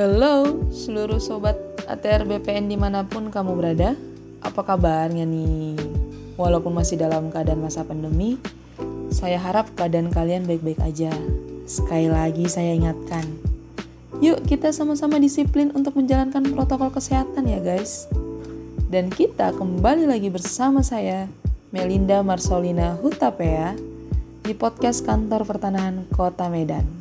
Halo seluruh sobat ATR BPN di mana pun kamu berada Apa kabarnya nih? Walaupun masih dalam keadaan masa pandemi Saya harap keadaan kalian baik-baik aja Sekali lagi saya ingatkan Yuk kita sama-sama disiplin untuk menjalankan protokol kesehatan ya guys Dan kita kembali lagi bersama saya Melinda Marsolina Hutapea di podcast kantor pertanahan Kota Medan.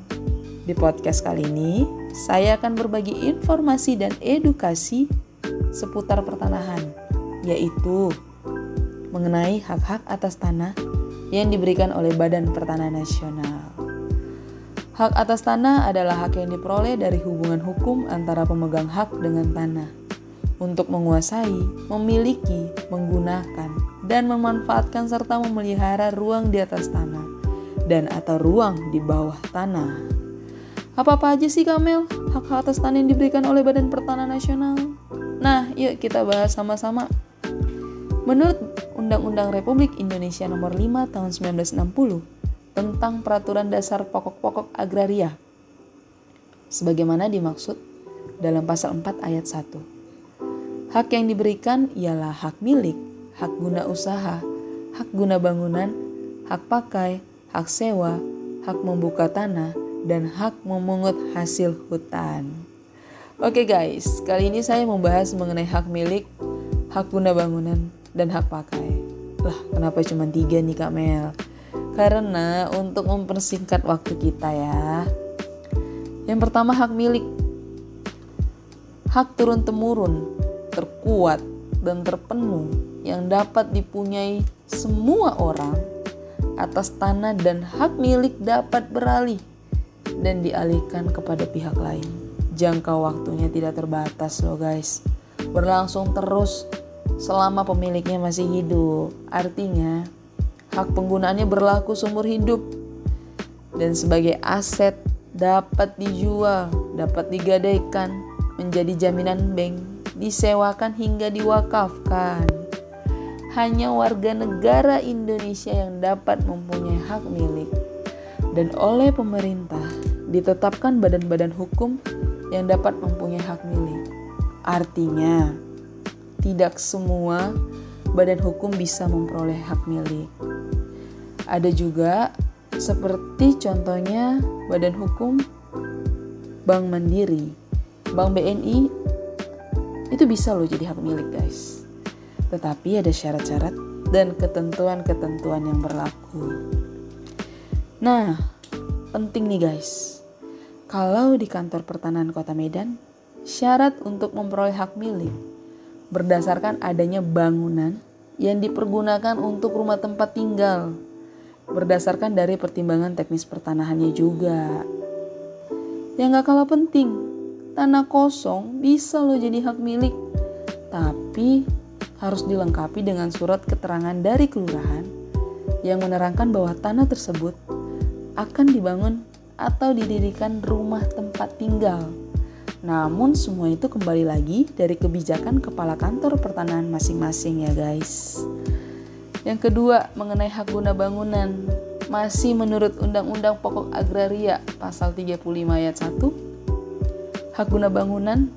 Di podcast kali ini, saya akan berbagi informasi dan edukasi seputar pertanahan, yaitu mengenai hak-hak atas tanah yang diberikan oleh Badan Pertanahan Nasional. Hak atas tanah adalah hak yang diperoleh dari hubungan hukum antara pemegang hak dengan tanah untuk menguasai, memiliki, menggunakan, dan memanfaatkan serta memelihara ruang di atas tanah dan atau ruang di bawah tanah. Apa-apa aja sih Kamel hak atas tanah yang diberikan oleh Badan Pertanahan Nasional? Nah, yuk kita bahas sama-sama. Menurut Undang-Undang Republik Indonesia Nomor 5 Tahun 1960 tentang Peraturan Dasar Pokok-pokok Agraria sebagaimana dimaksud dalam pasal 4 ayat 1. Hak yang diberikan ialah hak milik, hak guna usaha, hak guna bangunan, hak pakai, hak sewa, hak membuka tanah, dan hak memungut hasil hutan. Oke guys, kali ini saya membahas mengenai hak milik, hak guna bangunan, dan hak pakai. Lah, kenapa cuma tiga nih Kak Mel? Karena untuk mempersingkat waktu kita ya. Yang pertama hak milik. Hak turun-temurun terkuat dan terpenuh yang dapat dipunyai semua orang atas tanah dan hak milik dapat beralih dan dialihkan kepada pihak lain. Jangka waktunya tidak terbatas loh guys. Berlangsung terus selama pemiliknya masih hidup. Artinya hak penggunaannya berlaku seumur hidup dan sebagai aset dapat dijual, dapat digadaikan menjadi jaminan bank disewakan hingga diwakafkan. Hanya warga negara Indonesia yang dapat mempunyai hak milik dan oleh pemerintah ditetapkan badan-badan hukum yang dapat mempunyai hak milik. Artinya, tidak semua badan hukum bisa memperoleh hak milik. Ada juga seperti contohnya badan hukum Bank Mandiri, Bank BNI itu bisa loh jadi hak milik guys. Tetapi ada syarat-syarat dan ketentuan-ketentuan yang berlaku. Nah, penting nih guys. Kalau di kantor pertanahan Kota Medan, syarat untuk memperoleh hak milik berdasarkan adanya bangunan yang dipergunakan untuk rumah tempat tinggal berdasarkan dari pertimbangan teknis pertanahannya juga. Yang gak kalah penting, Tanah kosong bisa lo jadi hak milik, tapi harus dilengkapi dengan surat keterangan dari kelurahan yang menerangkan bahwa tanah tersebut akan dibangun atau didirikan rumah tempat tinggal. Namun semua itu kembali lagi dari kebijakan kepala kantor pertanahan masing-masing ya guys. Yang kedua mengenai hak guna bangunan masih menurut Undang-Undang Pokok Agraria pasal 35 ayat 1 hak guna bangunan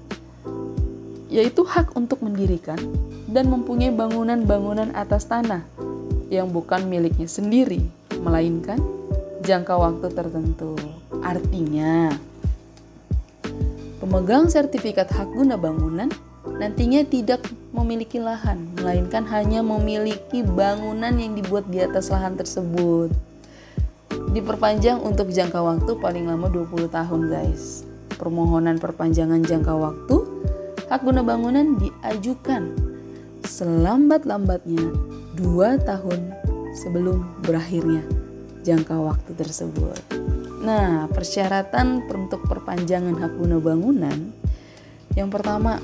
yaitu hak untuk mendirikan dan mempunyai bangunan-bangunan atas tanah yang bukan miliknya sendiri, melainkan jangka waktu tertentu. Artinya, pemegang sertifikat hak guna bangunan nantinya tidak memiliki lahan, melainkan hanya memiliki bangunan yang dibuat di atas lahan tersebut. Diperpanjang untuk jangka waktu paling lama 20 tahun, guys permohonan perpanjangan jangka waktu, hak guna bangunan diajukan selambat-lambatnya dua tahun sebelum berakhirnya jangka waktu tersebut. Nah, persyaratan untuk perpanjangan hak guna bangunan yang pertama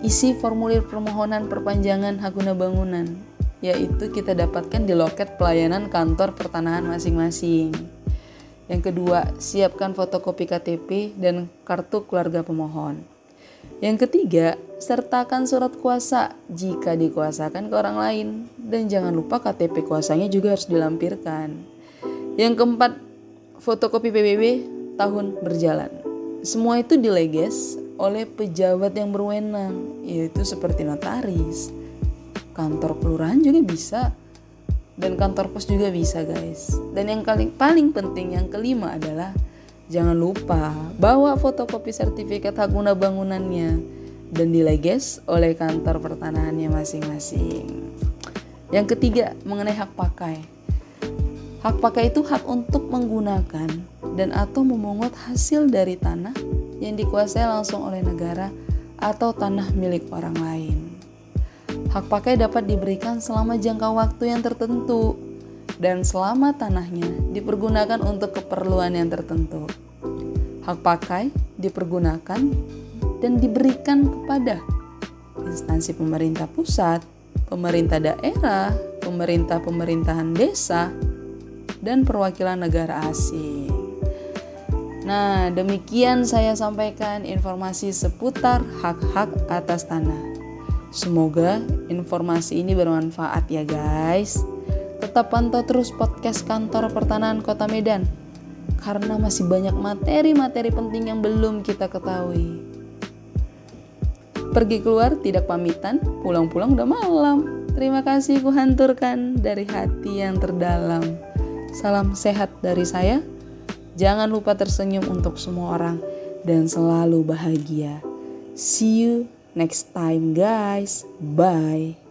isi formulir permohonan perpanjangan hak guna bangunan yaitu kita dapatkan di loket pelayanan kantor pertanahan masing-masing. Yang kedua, siapkan fotokopi KTP dan kartu keluarga pemohon. Yang ketiga, sertakan surat kuasa jika dikuasakan ke orang lain dan jangan lupa KTP kuasanya juga harus dilampirkan. Yang keempat, fotokopi PBB tahun berjalan. Semua itu dileges oleh pejabat yang berwenang, yaitu seperti notaris. Kantor kelurahan juga bisa, dan kantor pos juga bisa guys. Dan yang paling, paling penting yang kelima adalah jangan lupa bawa fotokopi sertifikat hak guna bangunannya dan dileges oleh kantor pertanahannya masing-masing. Yang ketiga mengenai hak pakai. Hak pakai itu hak untuk menggunakan dan atau memungut hasil dari tanah yang dikuasai langsung oleh negara atau tanah milik orang lain. Hak pakai dapat diberikan selama jangka waktu yang tertentu dan selama tanahnya dipergunakan untuk keperluan yang tertentu. Hak pakai dipergunakan dan diberikan kepada instansi pemerintah pusat, pemerintah daerah, pemerintah pemerintahan desa, dan perwakilan negara asing. Nah, demikian saya sampaikan informasi seputar hak-hak atas tanah. Semoga informasi ini bermanfaat ya guys. Tetap pantau terus podcast kantor pertanahan Kota Medan karena masih banyak materi-materi penting yang belum kita ketahui. Pergi keluar tidak pamitan, pulang-pulang udah malam. Terima kasih kuhanturkan dari hati yang terdalam. Salam sehat dari saya. Jangan lupa tersenyum untuk semua orang dan selalu bahagia. See you next time, guys. Bye.